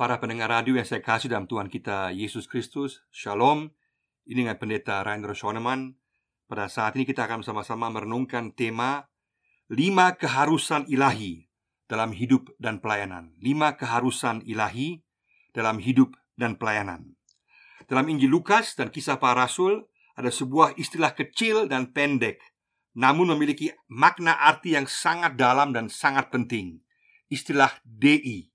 Para pendengar radio yang saya kasih dalam Tuhan kita Yesus Kristus Shalom. Ini dengan pendeta Rainer Schoenemann. Pada saat ini kita akan bersama-sama merenungkan tema Lima keharusan ilahi dalam hidup dan pelayanan. Lima keharusan ilahi dalam hidup dan pelayanan. Dalam Injil Lukas dan kisah para rasul Ada sebuah istilah kecil dan pendek Namun memiliki makna arti yang sangat dalam dan sangat penting. Istilah DI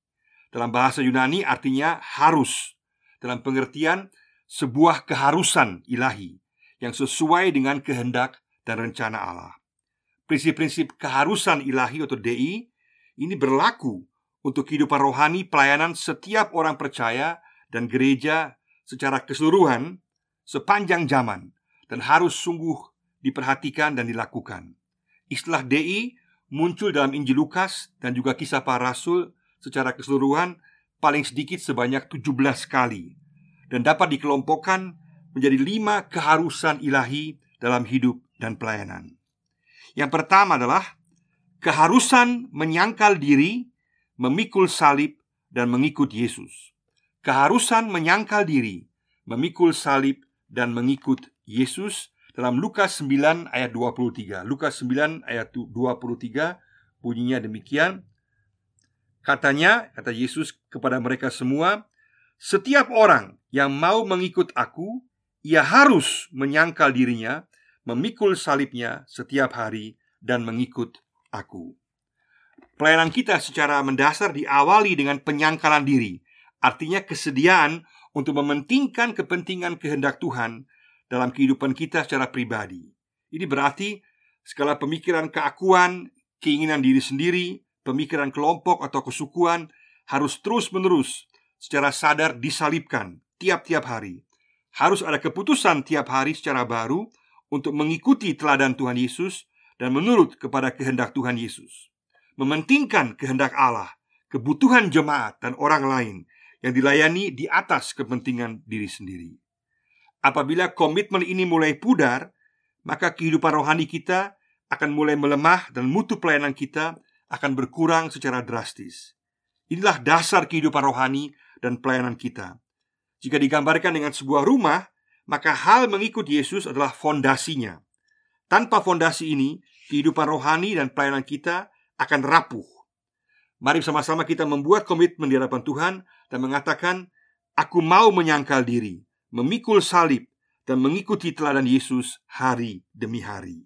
dalam bahasa Yunani artinya harus. Dalam pengertian sebuah keharusan ilahi Yang sesuai dengan kehendak dan rencana Allah. Prinsip-prinsip keharusan ilahi atau DI Ini berlaku untuk kehidupan rohani pelayanan setiap orang percaya Dan gereja secara keseluruhan sepanjang zaman Dan harus sungguh diperhatikan dan dilakukan. Istilah DI muncul dalam Injil Lukas dan juga kisah para rasul secara keseluruhan paling sedikit sebanyak 17 kali dan dapat dikelompokkan menjadi lima keharusan ilahi dalam hidup dan pelayanan. Yang pertama adalah keharusan menyangkal diri, memikul salib, dan mengikut Yesus. Keharusan menyangkal diri, memikul salib, dan mengikut Yesus dalam Lukas 9 ayat 23. Lukas 9 ayat 23 bunyinya demikian. Katanya, kata Yesus kepada mereka semua, "Setiap orang yang mau mengikut aku, ia harus menyangkal dirinya, memikul salibnya setiap hari dan mengikut aku." Pelayanan kita secara mendasar diawali dengan penyangkalan diri, artinya kesediaan untuk mementingkan kepentingan kehendak Tuhan dalam kehidupan kita secara pribadi. Ini berarti segala pemikiran keakuan, keinginan diri sendiri, pemikiran kelompok atau kesukuan harus terus-menerus secara sadar disalibkan tiap-tiap hari. Harus ada keputusan tiap hari secara baru untuk mengikuti teladan Tuhan Yesus dan menurut kepada kehendak Tuhan Yesus. Mementingkan kehendak Allah, kebutuhan jemaat dan orang lain yang dilayani di atas kepentingan diri sendiri. Apabila komitmen ini mulai pudar, maka kehidupan rohani kita akan mulai melemah dan mutu pelayanan kita akan berkurang secara drastis. Inilah dasar kehidupan rohani dan pelayanan kita. Jika digambarkan dengan sebuah rumah, maka hal mengikut Yesus adalah fondasinya. Tanpa fondasi ini, kehidupan rohani dan pelayanan kita akan rapuh. Mari bersama-sama kita membuat komitmen di hadapan Tuhan dan mengatakan, "Aku mau menyangkal diri, memikul salib, dan mengikuti teladan Yesus hari demi hari."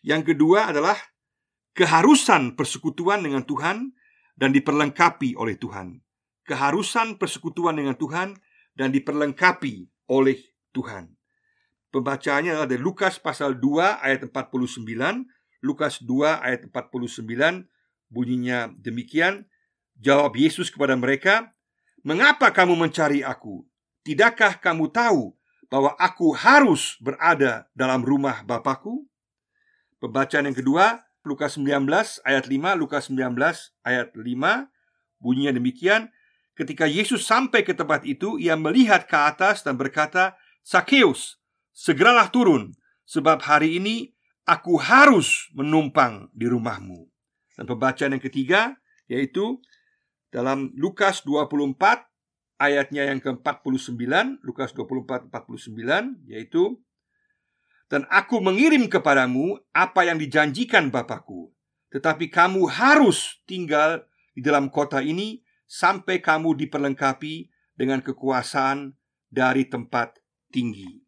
Yang kedua adalah keharusan persekutuan dengan Tuhan dan diperlengkapi oleh Tuhan. Keharusan persekutuan dengan Tuhan dan diperlengkapi oleh Tuhan. Pembacaannya adalah dari Lukas pasal 2 ayat 49 Lukas 2 ayat 49 Bunyinya demikian Jawab Yesus kepada mereka Mengapa kamu mencari aku? Tidakkah kamu tahu bahwa aku harus berada dalam rumah Bapakku? Pembacaan yang kedua Lukas 19 ayat 5 Lukas 19 ayat 5 Bunyinya demikian Ketika Yesus sampai ke tempat itu Ia melihat ke atas dan berkata Sakeus Segeralah turun Sebab hari ini Aku harus menumpang di rumahmu Dan pembacaan yang ketiga Yaitu Dalam Lukas 24 Ayatnya yang ke-49 Lukas 24 49 Yaitu dan aku mengirim kepadamu apa yang dijanjikan Bapakku. Tetapi kamu harus tinggal di dalam kota ini sampai kamu diperlengkapi dengan kekuasaan dari tempat tinggi.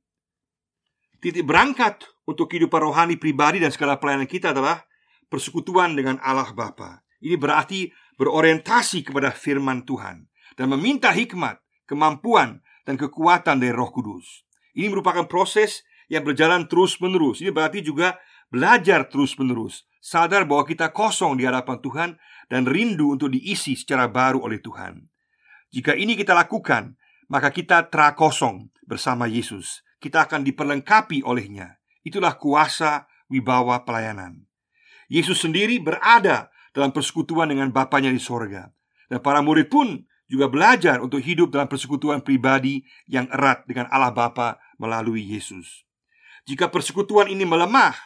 Titik berangkat untuk kehidupan rohani pribadi dan segala pelayanan kita adalah persekutuan dengan Allah Bapa. Ini berarti berorientasi kepada firman Tuhan dan meminta hikmat, kemampuan, dan kekuatan dari Roh Kudus. Ini merupakan proses yang berjalan terus-menerus. Ini berarti juga belajar terus-menerus, sadar bahwa kita kosong di hadapan Tuhan dan rindu untuk diisi secara baru oleh Tuhan. Jika ini kita lakukan, maka kita kosong bersama Yesus. Kita akan diperlengkapi olehnya. Itulah kuasa wibawa pelayanan. Yesus sendiri berada dalam persekutuan dengan Bapaknya di sorga. Dan para murid pun juga belajar untuk hidup dalam persekutuan pribadi yang erat dengan Allah Bapa melalui Yesus. Jika persekutuan ini melemah,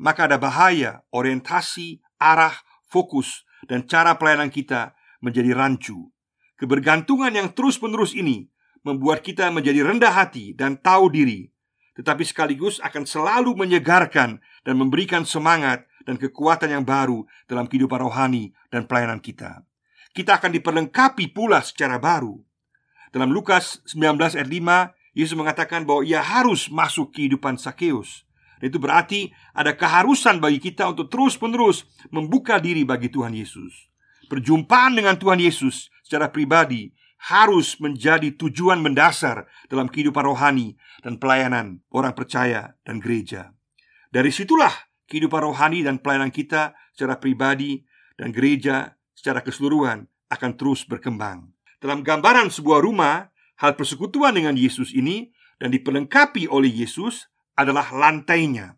maka ada bahaya orientasi, arah, fokus, dan cara pelayanan kita menjadi rancu. Kebergantungan yang terus-menerus ini membuat kita menjadi rendah hati dan tahu diri, tetapi sekaligus akan selalu menyegarkan dan memberikan semangat dan kekuatan yang baru dalam kehidupan rohani dan pelayanan kita. Kita akan diperlengkapi pula secara baru. Dalam Lukas 19 ayat 5, Yesus mengatakan bahwa ia harus masuk kehidupan Sakeus. Itu berarti ada keharusan bagi kita untuk terus-menerus membuka diri bagi Tuhan Yesus. Perjumpaan dengan Tuhan Yesus secara pribadi harus menjadi tujuan mendasar dalam kehidupan rohani dan pelayanan orang percaya dan gereja. Dari situlah kehidupan rohani dan pelayanan kita secara pribadi dan gereja secara keseluruhan akan terus berkembang. Dalam gambaran sebuah rumah, hal persekutuan dengan Yesus ini dan diperlengkapi oleh Yesus adalah lantainya.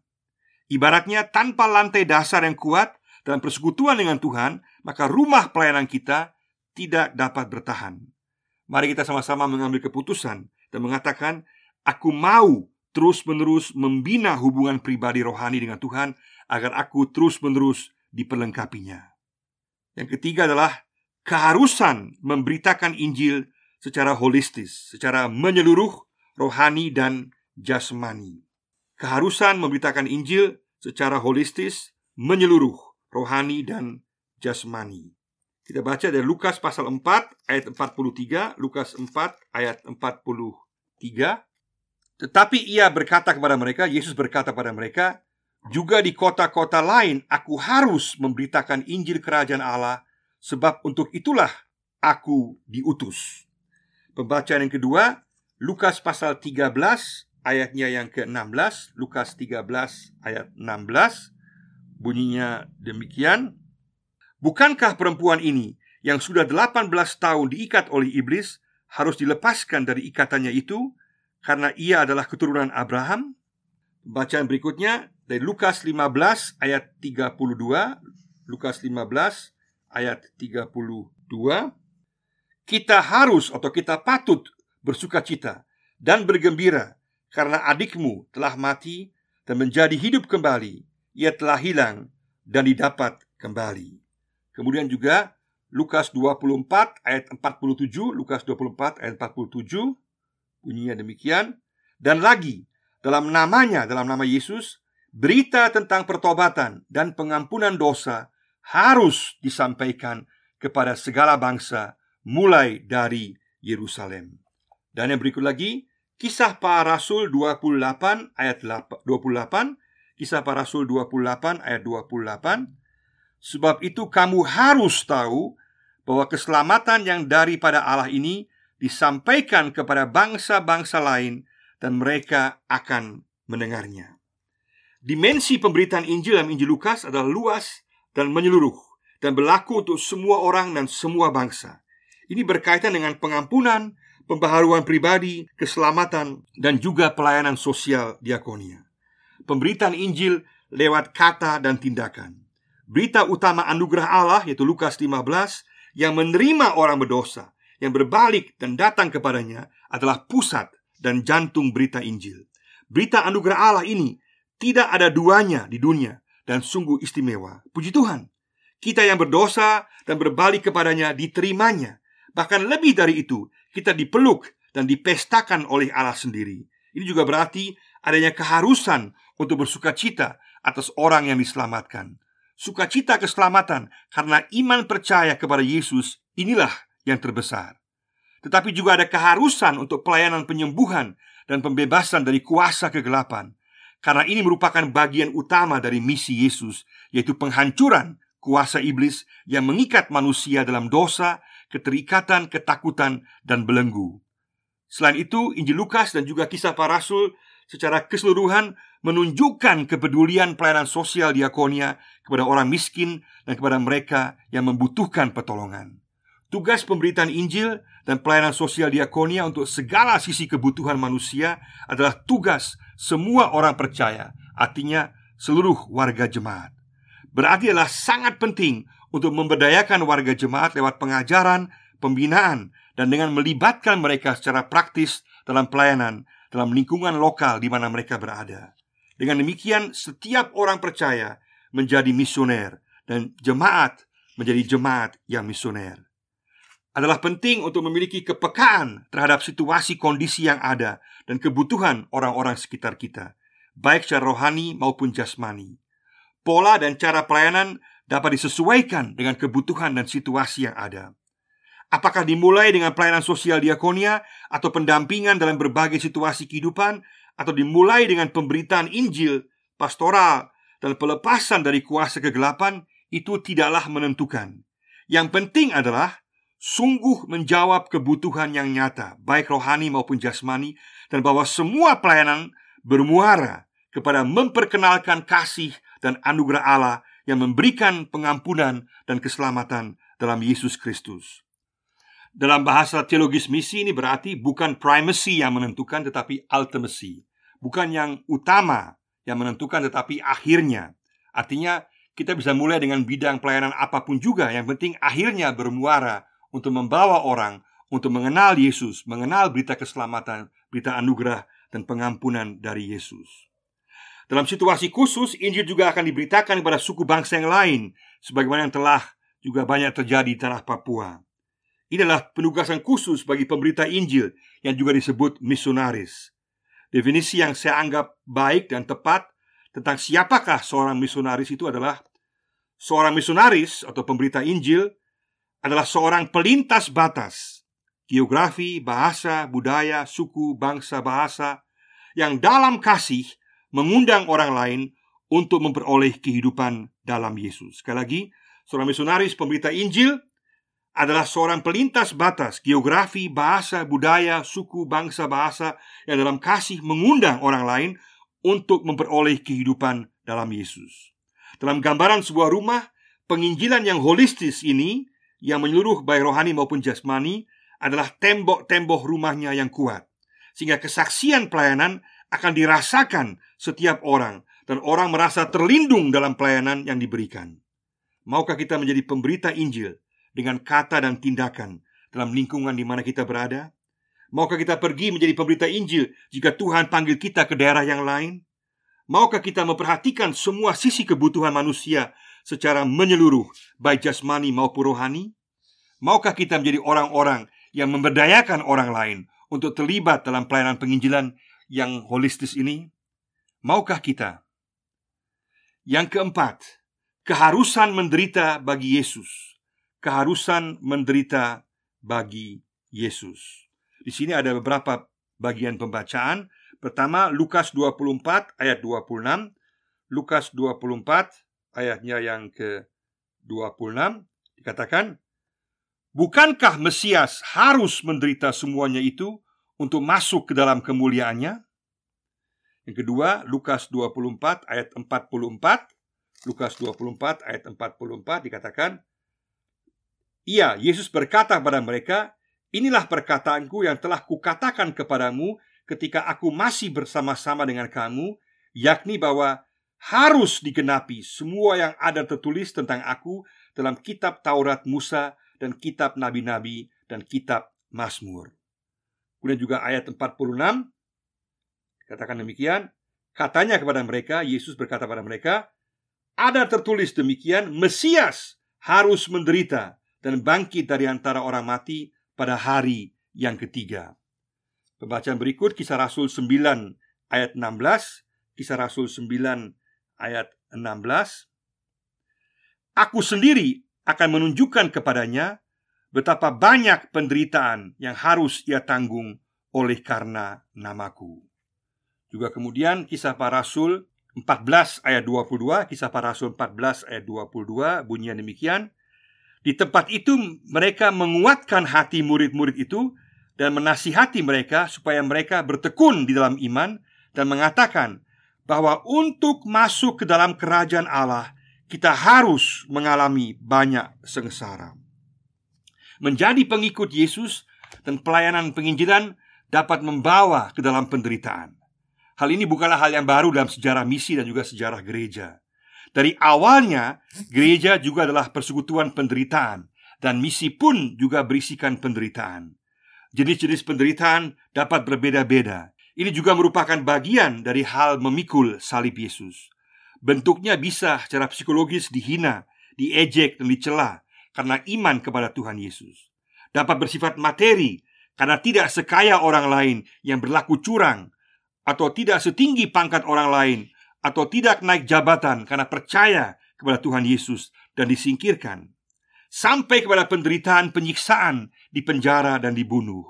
Ibaratnya tanpa lantai dasar yang kuat dalam persekutuan dengan Tuhan, maka rumah pelayanan kita tidak dapat bertahan. Mari kita sama-sama mengambil keputusan dan mengatakan, "Aku mau terus-menerus membina hubungan pribadi rohani dengan Tuhan agar aku terus-menerus diperlengkapinya." Yang ketiga adalah keharusan memberitakan Injil secara holistis, secara menyeluruh, rohani dan jasmani keharusan memberitakan Injil secara holistis, menyeluruh, rohani dan jasmani. Kita baca dari Lukas pasal 4 ayat 43, Lukas 4 ayat 43. Tetapi ia berkata kepada mereka, Yesus berkata kepada mereka, juga di kota-kota lain aku harus memberitakan Injil kerajaan Allah sebab untuk itulah aku diutus. Pembacaan yang kedua, Lukas pasal 13 ayatnya yang ke-16 Lukas 13 ayat 16 Bunyinya demikian Bukankah perempuan ini yang sudah 18 tahun diikat oleh iblis harus dilepaskan dari ikatannya itu karena ia adalah keturunan Abraham? Bacaan berikutnya dari Lukas 15 ayat 32 Lukas 15 ayat 32 Kita harus atau kita patut bersuka cita dan bergembira karena adikmu telah mati dan menjadi hidup kembali. Ia telah hilang dan didapat kembali. Kemudian juga Lukas 24 ayat 47, Lukas 24 ayat 47 bunyinya demikian. Dan lagi dalam namanya, dalam nama Yesus, berita tentang pertobatan dan pengampunan dosa harus disampaikan kepada segala bangsa mulai dari Yerusalem. Dan yang berikut lagi, Kisah para Rasul 28 ayat 28 Kisah para Rasul 28 ayat 28 Sebab itu kamu harus tahu bahwa keselamatan yang daripada Allah ini disampaikan kepada bangsa-bangsa lain dan mereka akan mendengarnya. Dimensi pemberitaan Injil dalam Injil Lukas adalah luas dan menyeluruh dan berlaku untuk semua orang dan semua bangsa. Ini berkaitan dengan pengampunan, pembaharuan pribadi, keselamatan, dan juga pelayanan sosial diakonia. Pemberitaan Injil lewat kata dan tindakan. Berita utama anugerah Allah yaitu Lukas 15 yang menerima orang berdosa, yang berbalik dan datang kepadanya adalah pusat dan jantung berita Injil. Berita anugerah Allah ini tidak ada duanya di dunia dan sungguh istimewa. Puji Tuhan, kita yang berdosa dan berbalik kepadanya diterimanya. Bahkan lebih dari itu, kita dipeluk dan dipestakan oleh Allah sendiri. Ini juga berarti adanya keharusan untuk bersuka cita atas orang yang diselamatkan. Sukacita keselamatan karena iman percaya kepada Yesus inilah yang terbesar. Tetapi juga ada keharusan untuk pelayanan penyembuhan dan pembebasan dari kuasa kegelapan. Karena ini merupakan bagian utama dari misi Yesus, yaitu penghancuran kuasa iblis yang mengikat manusia dalam dosa keterikatan, ketakutan, dan belenggu. Selain itu, Injil Lukas dan juga kisah para rasul secara keseluruhan menunjukkan kepedulian pelayanan sosial diakonia kepada orang miskin dan kepada mereka yang membutuhkan pertolongan. Tugas pemberitaan Injil dan pelayanan sosial diakonia untuk segala sisi kebutuhan manusia adalah tugas semua orang percaya, artinya seluruh warga jemaat. Berarti adalah sangat penting untuk memberdayakan warga jemaat lewat pengajaran, pembinaan, dan dengan melibatkan mereka secara praktis dalam pelayanan dalam lingkungan lokal di mana mereka berada. Dengan demikian, setiap orang percaya menjadi misioner dan jemaat menjadi jemaat yang misioner. adalah penting untuk memiliki kepekaan terhadap situasi kondisi yang ada dan kebutuhan orang-orang sekitar kita, baik secara rohani maupun jasmani. Pola dan cara pelayanan dapat disesuaikan dengan kebutuhan dan situasi yang ada. Apakah dimulai dengan pelayanan sosial diakonia atau pendampingan dalam berbagai situasi kehidupan atau dimulai dengan pemberitaan Injil, pastoral, dan pelepasan dari kuasa kegelapan itu tidaklah menentukan. Yang penting adalah sungguh menjawab kebutuhan yang nyata, baik rohani maupun jasmani, dan bahwa semua pelayanan bermuara kepada memperkenalkan kasih dan anugerah Allah yang memberikan pengampunan dan keselamatan dalam Yesus Kristus. Dalam bahasa teologis misi ini berarti bukan primacy yang menentukan tetapi ultimacy. Bukan yang utama yang menentukan tetapi akhirnya. Artinya kita bisa mulai dengan bidang pelayanan apa pun juga yang penting akhirnya bermuara untuk membawa orang untuk mengenal Yesus, mengenal berita keselamatan, berita anugerah dan pengampunan dari Yesus. Dalam situasi khusus, Injil juga akan diberitakan kepada suku bangsa yang lain, sebagaimana yang telah juga banyak terjadi di tanah Papua. Adalah penugasan khusus bagi pemberita Injil yang juga disebut misionaris. Definisi yang saya anggap baik dan tepat tentang siapakah seorang misionaris itu adalah seorang misionaris atau pemberita Injil adalah seorang pelintas batas geografi, bahasa, budaya, suku, bangsa, bahasa yang dalam kasih mengundang orang lain untuk memperoleh kehidupan dalam Yesus. Sekali lagi, seorang misionaris pemberita Injil adalah seorang pelintas batas geografi, bahasa, budaya, suku, bangsa, bahasa yang dalam kasih mengundang orang lain untuk memperoleh kehidupan dalam Yesus. Dalam gambaran sebuah rumah, penginjilan yang holistis ini yang menyeluruh baik rohani maupun jasmani adalah tembok-tembok rumahnya yang kuat. Sehingga kesaksian pelayanan akan dirasakan setiap orang dan orang merasa terlindung dalam pelayanan yang diberikan. Maukah kita menjadi pemberita Injil dengan kata dan tindakan dalam lingkungan di mana kita berada? Maukah kita pergi menjadi pemberita Injil jika Tuhan panggil kita ke daerah yang lain? Maukah kita memperhatikan semua sisi kebutuhan manusia secara menyeluruh, baik jasmani maupun rohani? Maukah kita menjadi orang-orang yang memberdayakan orang lain untuk terlibat dalam pelayanan penginjilan yang holistis ini? Maukah kita? Yang keempat, keharusan menderita bagi Yesus. Keharusan menderita bagi Yesus. Di sini ada beberapa bagian pembacaan. Pertama, Lukas 24 ayat 26. Lukas 24 ayatnya yang ke-26 dikatakan, Bukankah Mesias harus menderita semuanya itu untuk masuk ke dalam kemuliaannya? Yang kedua, Lukas 24 ayat 44. Lukas 24 ayat 44 dikatakan, Iya, Yesus berkata kepada mereka, Inilah perkataanku yang telah kukatakan kepadamu ketika aku masih bersama-sama dengan kamu, yakni bahwa harus digenapi semua yang ada tertulis tentang aku dalam kitab Taurat Musa dan kitab nabi-nabi dan kitab Mazmur. Kemudian juga ayat 46 Katakan demikian Katanya kepada mereka Yesus berkata kepada mereka Ada tertulis demikian Mesias harus menderita Dan bangkit dari antara orang mati Pada hari yang ketiga. Pembacaan berikut Kisah Rasul 9 ayat 16 Kisah Rasul 9 ayat 16 Aku sendiri akan menunjukkan kepadanya betapa banyak penderitaan yang harus ia tanggung oleh karena namaku. Juga kemudian kisah para rasul 14 ayat 22, kisah para rasul 14 ayat 22 bunyinya demikian. Di tempat itu mereka menguatkan hati murid-murid itu dan menasihati mereka supaya mereka bertekun di dalam iman dan mengatakan bahwa untuk masuk ke dalam kerajaan Allah kita harus mengalami banyak sengsara menjadi pengikut Yesus dan pelayanan penginjilan dapat membawa ke dalam penderitaan. Hal ini bukanlah hal yang baru dalam sejarah misi dan juga sejarah gereja. Dari awalnya, gereja juga adalah persekutuan penderitaan dan misi pun juga berisikan penderitaan. Jenis-jenis penderitaan dapat berbeda-beda. Ini juga merupakan bagian dari hal memikul salib Yesus. Bentuknya bisa secara psikologis dihina, diejek dan dicela, karena iman kepada Tuhan Yesus. dapat bersifat materi karena tidak sekaya orang lain yang berlaku curang atau tidak setinggi pangkat orang lain atau tidak naik jabatan karena percaya kepada Tuhan Yesus dan disingkirkan sampai kepada penderitaan penyiksaan di penjara dan dibunuh.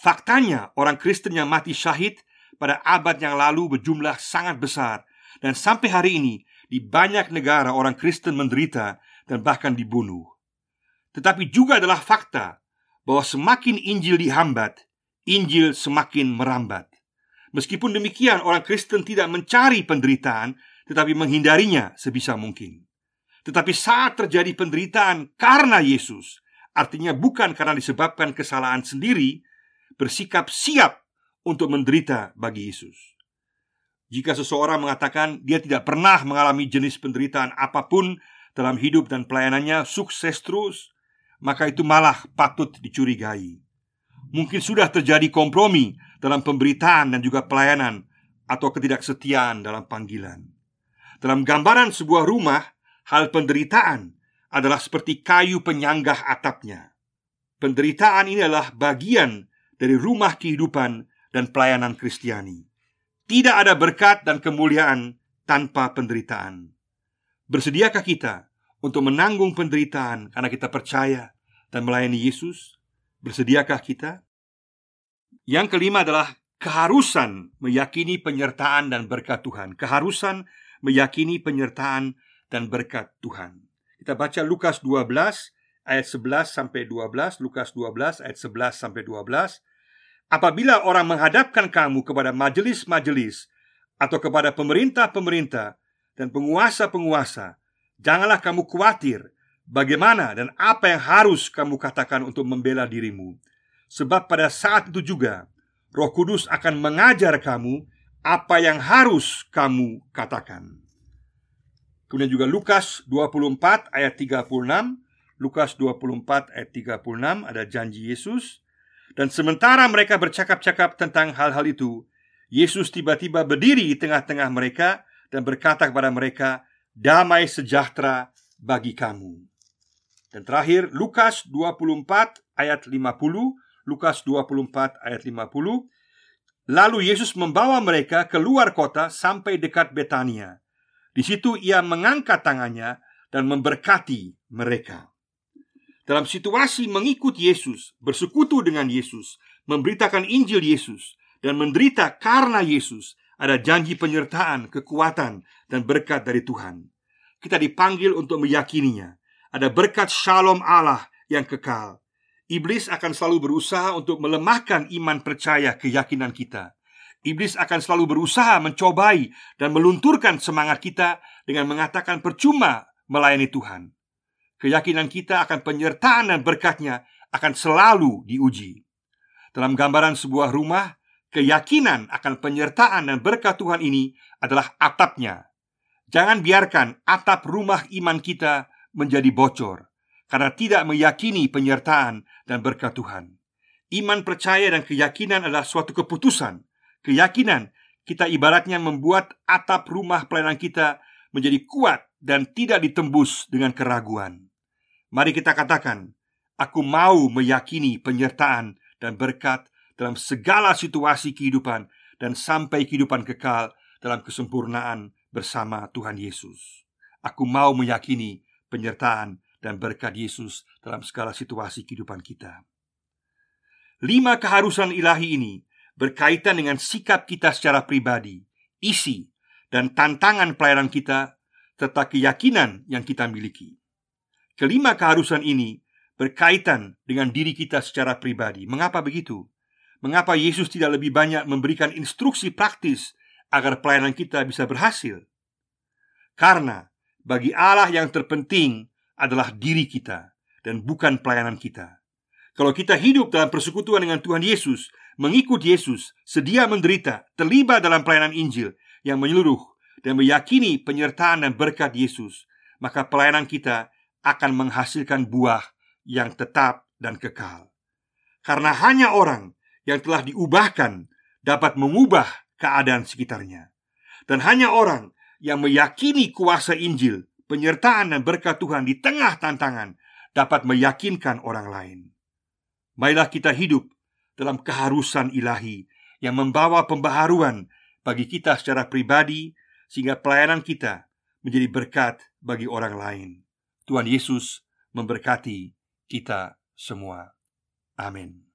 Faktanya, orang Kristen yang mati syahid pada abad yang lalu berjumlah sangat besar dan sampai hari ini di banyak negara orang Kristen menderita dan bahkan dibunuh. Tetapi juga adalah fakta bahwa semakin Injil dihambat, Injil semakin merambat. Meskipun demikian, orang Kristen tidak mencari penderitaan, tetapi menghindarinya sebisa mungkin. Tetapi saat terjadi penderitaan karena Yesus, artinya bukan karena disebabkan kesalahan sendiri, bersikap siap untuk menderita bagi Yesus. Jika seseorang mengatakan dia tidak pernah mengalami jenis penderitaan apa pun dalam hidup dan pelayanannya sukses terus, maka itu malah patut dicurigai. Mungkin sudah terjadi kompromi dalam pemberitaan dan juga pelayanan atau ketidaksetiaan dalam panggilan. Dalam gambaran sebuah rumah, Hal penderitaan adalah seperti kayu penyanggah atapnya. Penderitaan ini adalah bagian dari rumah kehidupan dan pelayanan Kristiani. Tidak ada berkat dan kemuliaan tanpa penderitaan. Bersediakah kita untuk menanggung penderitaan karena kita percaya dan melayani Yesus? Bersediakah kita? Yang kelima adalah keharusan meyakini penyertaan dan berkat Tuhan. Keharusan meyakini penyertaan dan berkat Tuhan. Kita baca Lukas 12 ayat 11 sampai 12, Lukas 12 ayat 11 sampai 12. Apabila orang menghadapkan kamu kepada majelis-majelis atau kepada pemerintah-pemerintah dan penguasa-penguasa, janganlah kamu khawatir bagaimana dan apa yang harus kamu katakan untuk membela dirimu. Sebab pada saat itu juga Roh Kudus akan mengajar kamu apa yang harus kamu katakan. Kemudian juga Lukas 24 ayat 36 Lukas 24 ayat 36 ada janji Yesus Dan sementara mereka bercakap-cakap tentang hal-hal itu Yesus tiba-tiba berdiri di tengah-tengah mereka Dan berkata kepada mereka Damai sejahtera bagi kamu. Dan terakhir Lukas 24 ayat 50 Lukas 24 ayat 50 Lalu Yesus membawa mereka keluar kota sampai dekat Betania. Di situ ia mengangkat tangannya dan memberkati mereka. Dalam situasi mengikut Yesus, bersekutu dengan Yesus, memberitakan Injil Yesus, dan menderita karena Yesus, ada janji penyertaan, kekuatan, dan berkat dari Tuhan. Kita dipanggil untuk meyakininya. Ada berkat shalom Allah yang kekal. Iblis akan selalu berusaha untuk melemahkan iman percaya keyakinan kita. Iblis akan selalu berusaha mencobai dan melunturkan semangat kita dengan mengatakan percuma melayani Tuhan. Keyakinan kita akan penyertaan dan berkatnya akan selalu diuji. Dalam gambaran sebuah rumah, keyakinan akan penyertaan dan berkat Tuhan ini adalah atapnya. Jangan biarkan atap rumah iman kita menjadi bocor karena tidak meyakini penyertaan dan berkat Tuhan. Iman percaya dan keyakinan adalah suatu keputusan keyakinan kita ibaratnya membuat atap rumah pelayanan kita menjadi kuat dan tidak ditembus dengan keraguan. Mari kita katakan, aku mau meyakini penyertaan dan berkat dalam segala situasi kehidupan dan sampai kehidupan kekal dalam kesempurnaan bersama Tuhan Yesus. Aku mau meyakini penyertaan dan berkat Yesus dalam segala situasi kehidupan kita. Lima keharusan ilahi ini berkaitan dengan sikap kita secara pribadi, isi, dan tantangan pelayanan kita, serta keyakinan yang kita miliki. Kelima keharusan ini berkaitan dengan diri kita secara pribadi. Mengapa begitu? Mengapa Yesus tidak lebih banyak memberikan instruksi praktis agar pelayanan kita bisa berhasil? Karena bagi Allah yang terpenting adalah diri kita dan bukan pelayanan kita. Kalau kita hidup dalam persekutuan dengan Tuhan Yesus, mengikut Yesus, sedia menderita, terlibat dalam pelayanan Injil yang menyeluruh dan meyakini penyertaan dan berkat Yesus, maka pelayanan kita akan menghasilkan buah yang tetap dan kekal. Karena hanya orang yang telah diubahkan dapat mengubah keadaan sekitarnya. Dan hanya orang yang meyakini kuasa Injil, penyertaan dan berkat Tuhan di tengah tantangan dapat meyakinkan orang lain. Marilah kita hidup dalam keharusan ilahi yang membawa pembaharuan bagi kita secara pribadi sehingga pelayanan kita menjadi berkat bagi orang lain. Tuhan Yesus memberkati kita semua. Amin.